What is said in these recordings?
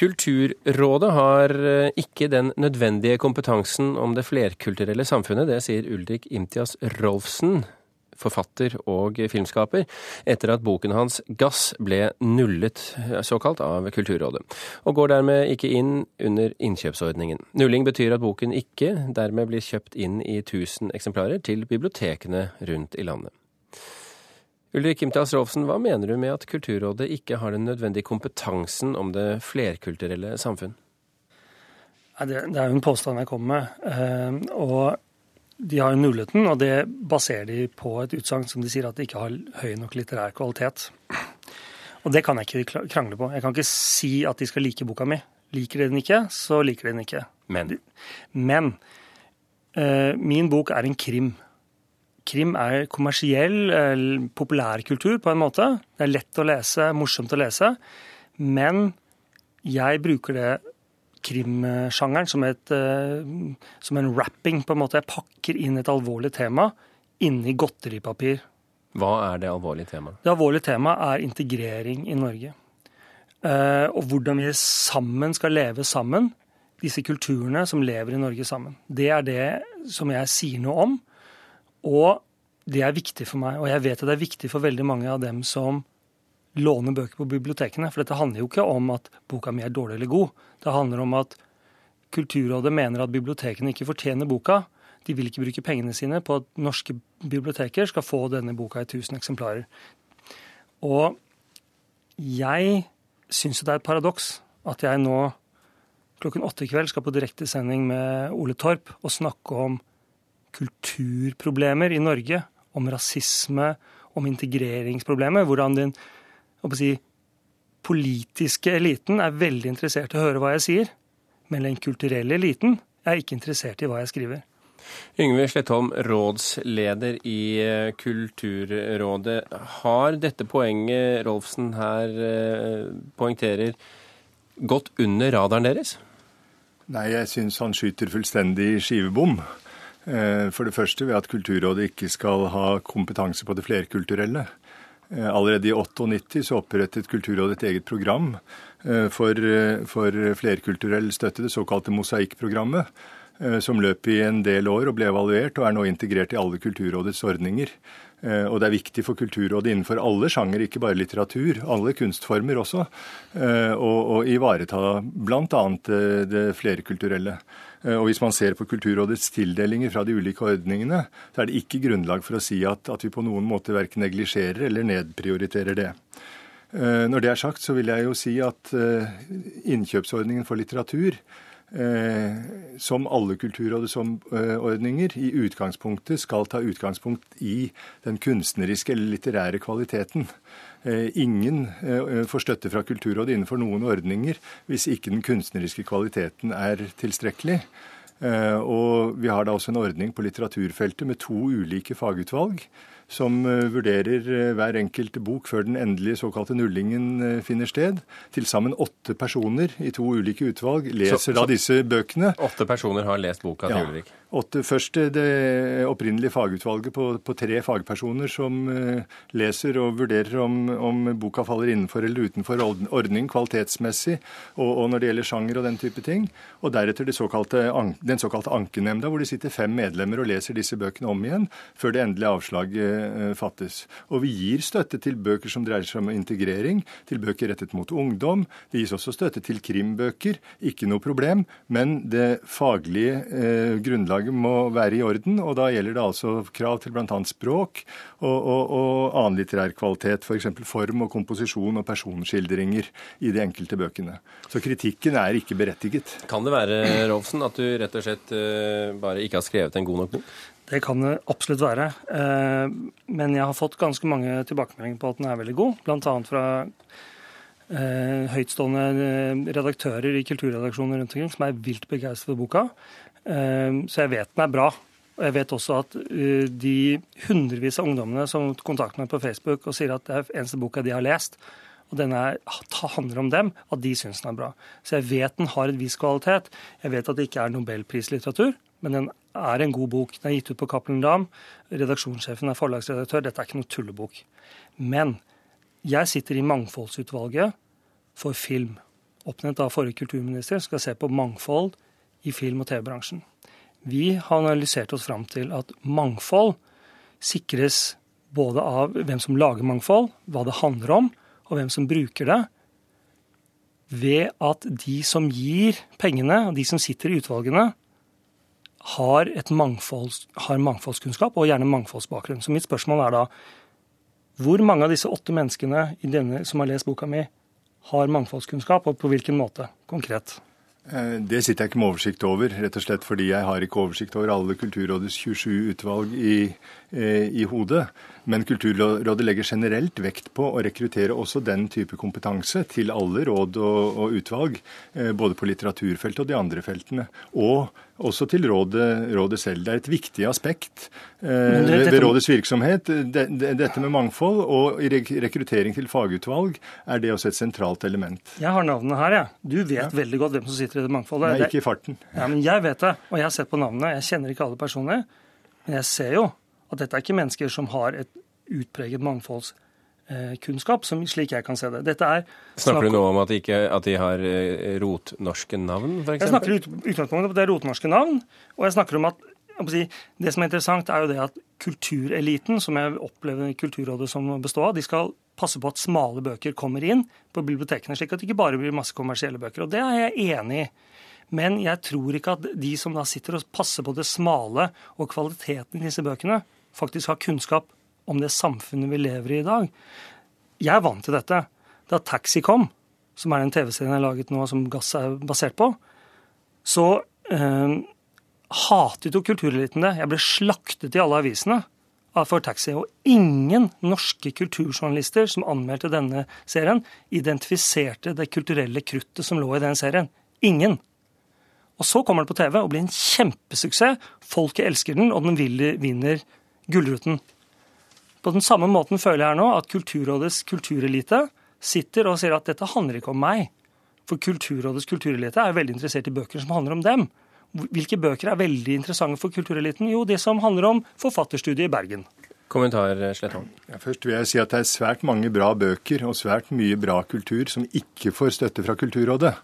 Kulturrådet har eh, ikke den nødvendige kompetansen om det flerkulturelle samfunnet. Det sier Ulrik Imtias Rolfsen, forfatter og filmskaper, etter at boken hans 'Gass' ble nullet såkalt av Kulturrådet, og går dermed ikke inn under innkjøpsordningen. Nulling betyr at boken ikke dermed blir kjøpt inn i 1000 eksemplarer til bibliotekene rundt i landet. Ulrik Imtas Rolfsen, hva mener du med at Kulturrådet ikke har den nødvendige kompetansen om det flerkulturelle samfunn? Det er jo en påstand jeg kommer med. Og de har jo muligheten, og det baserer de på et utsagn som de sier at de ikke har høy nok litterær kvalitet. Og det kan jeg ikke krangle på. Jeg kan ikke si at de skal like boka mi. Liker de den ikke, så liker de den ikke. Men? Men uh, min bok er en krim. Krim er kommersiell, uh, populærkultur på en måte. Det er lett å lese, morsomt å lese. Men jeg bruker det krimsjangeren som, et, eh, som en wrapping, på en måte. Jeg pakker inn et alvorlig tema inni godteripapir. Hva er det alvorlige temaet? Det alvorlige temaet er integrering i Norge. Eh, og hvordan vi sammen skal leve sammen, disse kulturene som lever i Norge sammen. Det er det som jeg sier noe om, og det er viktig for meg. Og jeg vet at det er viktig for veldig mange av dem som låner bøker på bibliotekene. For dette handler jo ikke om at boka mi er dårlig eller god. Det handler om at Kulturrådet mener at bibliotekene ikke fortjener boka. De vil ikke bruke pengene sine på at norske biblioteker skal få denne boka i 1000 eksemplarer. Og jeg syns det er et paradoks at jeg nå klokken åtte i kveld skal på direktesending med Ole Torp og snakke om kulturproblemer i Norge. Om rasisme, om integreringsproblemer. Hvordan den si, politiske eliten er veldig interessert i å høre hva jeg sier, men den kulturelle eliten er ikke interessert i hva jeg skriver. Yngve Slettholm, rådsleder i eh, Kulturrådet. Har dette poenget Rolfsen her eh, poengterer, gått under radaren deres? Nei, jeg syns han skyter fullstendig skivebom. Eh, for det første ved at Kulturrådet ikke skal ha kompetanse på det flerkulturelle. Eh, allerede i 98 så opprettet Kulturrådet et eget program eh, for, for flerkulturell støtte, det såkalte Mosaikkprogrammet, som løp i en del år og ble evaluert og er nå integrert i alle Kulturrådets ordninger. Og det er viktig for Kulturrådet innenfor alle sjanger, ikke bare litteratur, alle kunstformer også, å ivareta bl.a. det flerkulturelle. Eh, og Hvis man ser på Kulturrådets tildelinger fra de ulike ordningene, så er det ikke grunnlag for å si at, at vi på noen måte verken neglisjerer eller nedprioriterer det. Eh, når det er sagt, så vil jeg jo si at eh, innkjøpsordningen for litteratur som alle Kulturrådets ordninger, i utgangspunktet skal ta utgangspunkt i den kunstneriske eller litterære kvaliteten. Eh, ingen eh, får støtte fra Kulturrådet innenfor noen ordninger hvis ikke den kunstneriske kvaliteten er tilstrekkelig. Eh, og vi har da også en ordning på litteraturfeltet med to ulike fagutvalg som vurderer hver enkelt bok før den endelige såkalte nullingen finner sted. Til sammen åtte personer i to ulike utvalg leser så, så, da disse bøkene. Åtte personer har lest boka til ja. Ulrik? Åtte, først det opprinnelige fagutvalget på, på tre fagpersoner som leser og vurderer om, om, boka faller innenfor eller utenfor ordning kvalitetsmessig, og, og, når det gjelder sjanger og den type ting. Og deretter såkalte, den såkalte ankenemnda, hvor det sitter fem medlemmer og leser disse bøkene om igjen før det endelige avslaget fattes. Og vi gir støtte til bøker som dreier seg om integrering, til bøker rettet mot ungdom. Det gis også støtte til krimbøker, ikke noe problem. Men det faglige eh, grunnlaget må være i orden, og da gjelder det altså krav til bl.a. språk og, og, og annen litterær kvalitet, f.eks. For form og komposisjon og personskildringer i de enkelte bøkene. Så kritikken er ikke berettiget. Kan det være, Rolfsen, at du rett og slett uh, bare ikke har skrevet en god nok bok? Det kan det absolutt være. Uh, men jeg har fått ganske mange tilbakemeldinger på at den er veldig god, bl.a. fra uh, høytstående redaktører i kulturredaksjoner rundt omkring som er vilt begeistret for boka. Så jeg vet den er bra. Og jeg vet også at eh, de hundrevis av ungdommene som kontakter meg på Facebook og sier at det er eneste boka de har lest, og den er, handler om dem, at de syns den er bra. Så jeg vet den har en viss kvalitet. Jeg vet at det ikke er nobelprislitteratur, men den er en god bok. Den er gitt ut på Cappelen Dam. Redaksjonssjefen er forlagsredaktør. Dette er ikke noe tullebok. Men jeg sitter i Mangfoldsutvalget for film. oppnevnt av forrige kulturminister, skal se på mangfold i film- og TV-bransjen. Vi har analysert oss fram til at mangfold sikres både av hvem som lager mangfold, hva det handler om, og hvem som bruker det, ved at de som gir pengene, og de som sitter i utvalgene, har, mangfolds, har mangfoldskunnskap og gjerne mangfoldsbakgrunn. Så mitt spørsmål er da hvor mange av disse åtte menneskene denne, som har lest boka mi, har mangfoldskunnskap, og på hvilken måte, konkret? Eh, det sitter jeg ikke med oversikt over, rett og slett fordi jeg har ikke oversikt over alle Kulturrådets 27 utvalg i, eh, i hodet. Men Kulturrådet legger generelt vekt på å rekruttere også den type kompetanse til alle råd og, og utvalg, eh, både på litteraturfeltet og de andre feltene. Og også til rådet, rådet selv. Det er et viktig aspekt eh, det, ved rådets virksomhet. De, de, dette med mangfold og rekruttering til fagutvalg er det også et sentralt element. Jeg har navnet her, jeg. Ja. Du vet ja. veldig godt hvem som sitter i det mangfoldet. Nei, ikke i farten. Ja, men Jeg vet det, og jeg har sett på navnene. Jeg kjenner ikke alle personer. Men jeg ser jo at dette er ikke mennesker som har et utpreget mangfoldskunnskap, som, slik jeg kan se det. Dette er snakker du nå om at de, ikke, at de har eh, rotnorske navn, f.eks.? Jeg snakker ut, utgangspunktet om at det er rotnorske navn. Og jeg snakker om at det som er interessant, er jo det at kultureliten, som jeg opplever Kulturrådet som består av, de skal passe på at smale bøker kommer inn på bibliotekene, slik at det ikke bare blir masse kommersielle bøker. Og det er jeg enig i. Men jeg tror ikke at de som da sitter og passer på det smale og kvaliteten i disse bøkene, faktisk har kunnskap om det samfunnet vi lever i i dag. Jeg er vant til dette. Da Taxi kom, som er den TV-serien jeg har laget nå som Gass er basert på, så eh, hatet jo kultureliten det. Jeg ble slaktet i alle avisene for Taxi. Og ingen norske kulturjournalister som anmeldte denne serien, identifiserte det kulturelle kruttet som lå i den serien. Ingen. Og så kommer den på TV og blir en kjempesuksess. Folket elsker den, og den vinner Gullruten. På den samme måten føler jeg her nå at Kulturrådets kulturelite sitter og sier at dette handler ikke om meg. For Kulturrådets kulturelite er veldig interessert i bøker som handler om dem. Hvilke bøker er veldig interessante for kultureliten? Jo, det som handler om forfatterstudiet i Bergen. Kommentar, Slettholm. Ja, først vil jeg si at det er svært mange bra bøker og svært mye bra kultur som ikke får støtte fra Kulturrådet.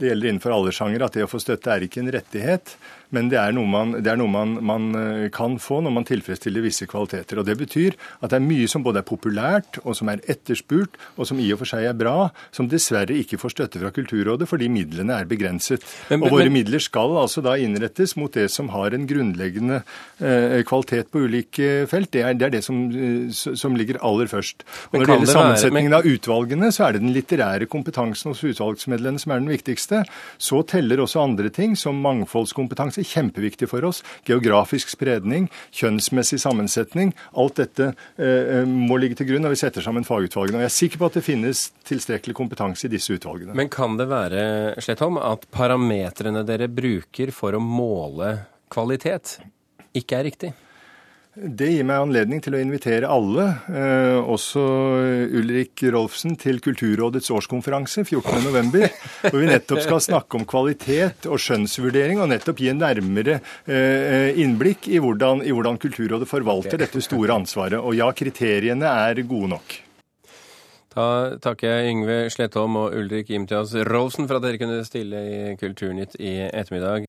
Det gjelder innenfor alle sjangere at det å få støtte er ikke en rettighet, men det er noe, man, det er noe man, man, eh, kan få når man tilfredsstiller visse kvaliteter. Og Det betyr at det er mye som både er populært og som er etterspurt, og som i og for seg er bra, som dessverre ikke får støtte fra Kulturrådet fordi midlene er begrenset. Men, og våre men, midler skal altså da innrettes mot det som har en grunnleggende eh, kvalitet på ulike felt. Det er det, er det som, eh, som, ligger aller først. Og Når det gjelder sammensetningen av utvalgene, så er det den litterære kompetansen hos utvalgsmedlemmene som er den viktigste. Så teller også andre ting, som mangfoldskompetanse kjempeviktig for oss. Geografisk spredning, kjønnsmessig sammensetning. Alt dette eh, må ligge til grunn når vi setter sammen fagutvalgene. Og jeg er sikker på at det finnes tilstrekkelig kompetanse i disse utvalgene. Men kan det være Slettholm, at parametrene dere bruker for å måle kvalitet, ikke er riktig? Det gir meg anledning til å invitere alle, eh, også Ulrik Rolfsen, til Kulturrådets årskonferanse 14.11., hvor vi nettopp skal snakke om kvalitet og skjønnsvurdering, og nettopp gi en nærmere eh, innblikk i hvordan, i hvordan Kulturrådet forvalter dette store ansvaret. Og ja, kriteriene er gode nok. Da takker jeg Yngve Slettholm og Ulrik Imtias Rolfsen for at dere kunne stille i Kulturnytt i ettermiddag.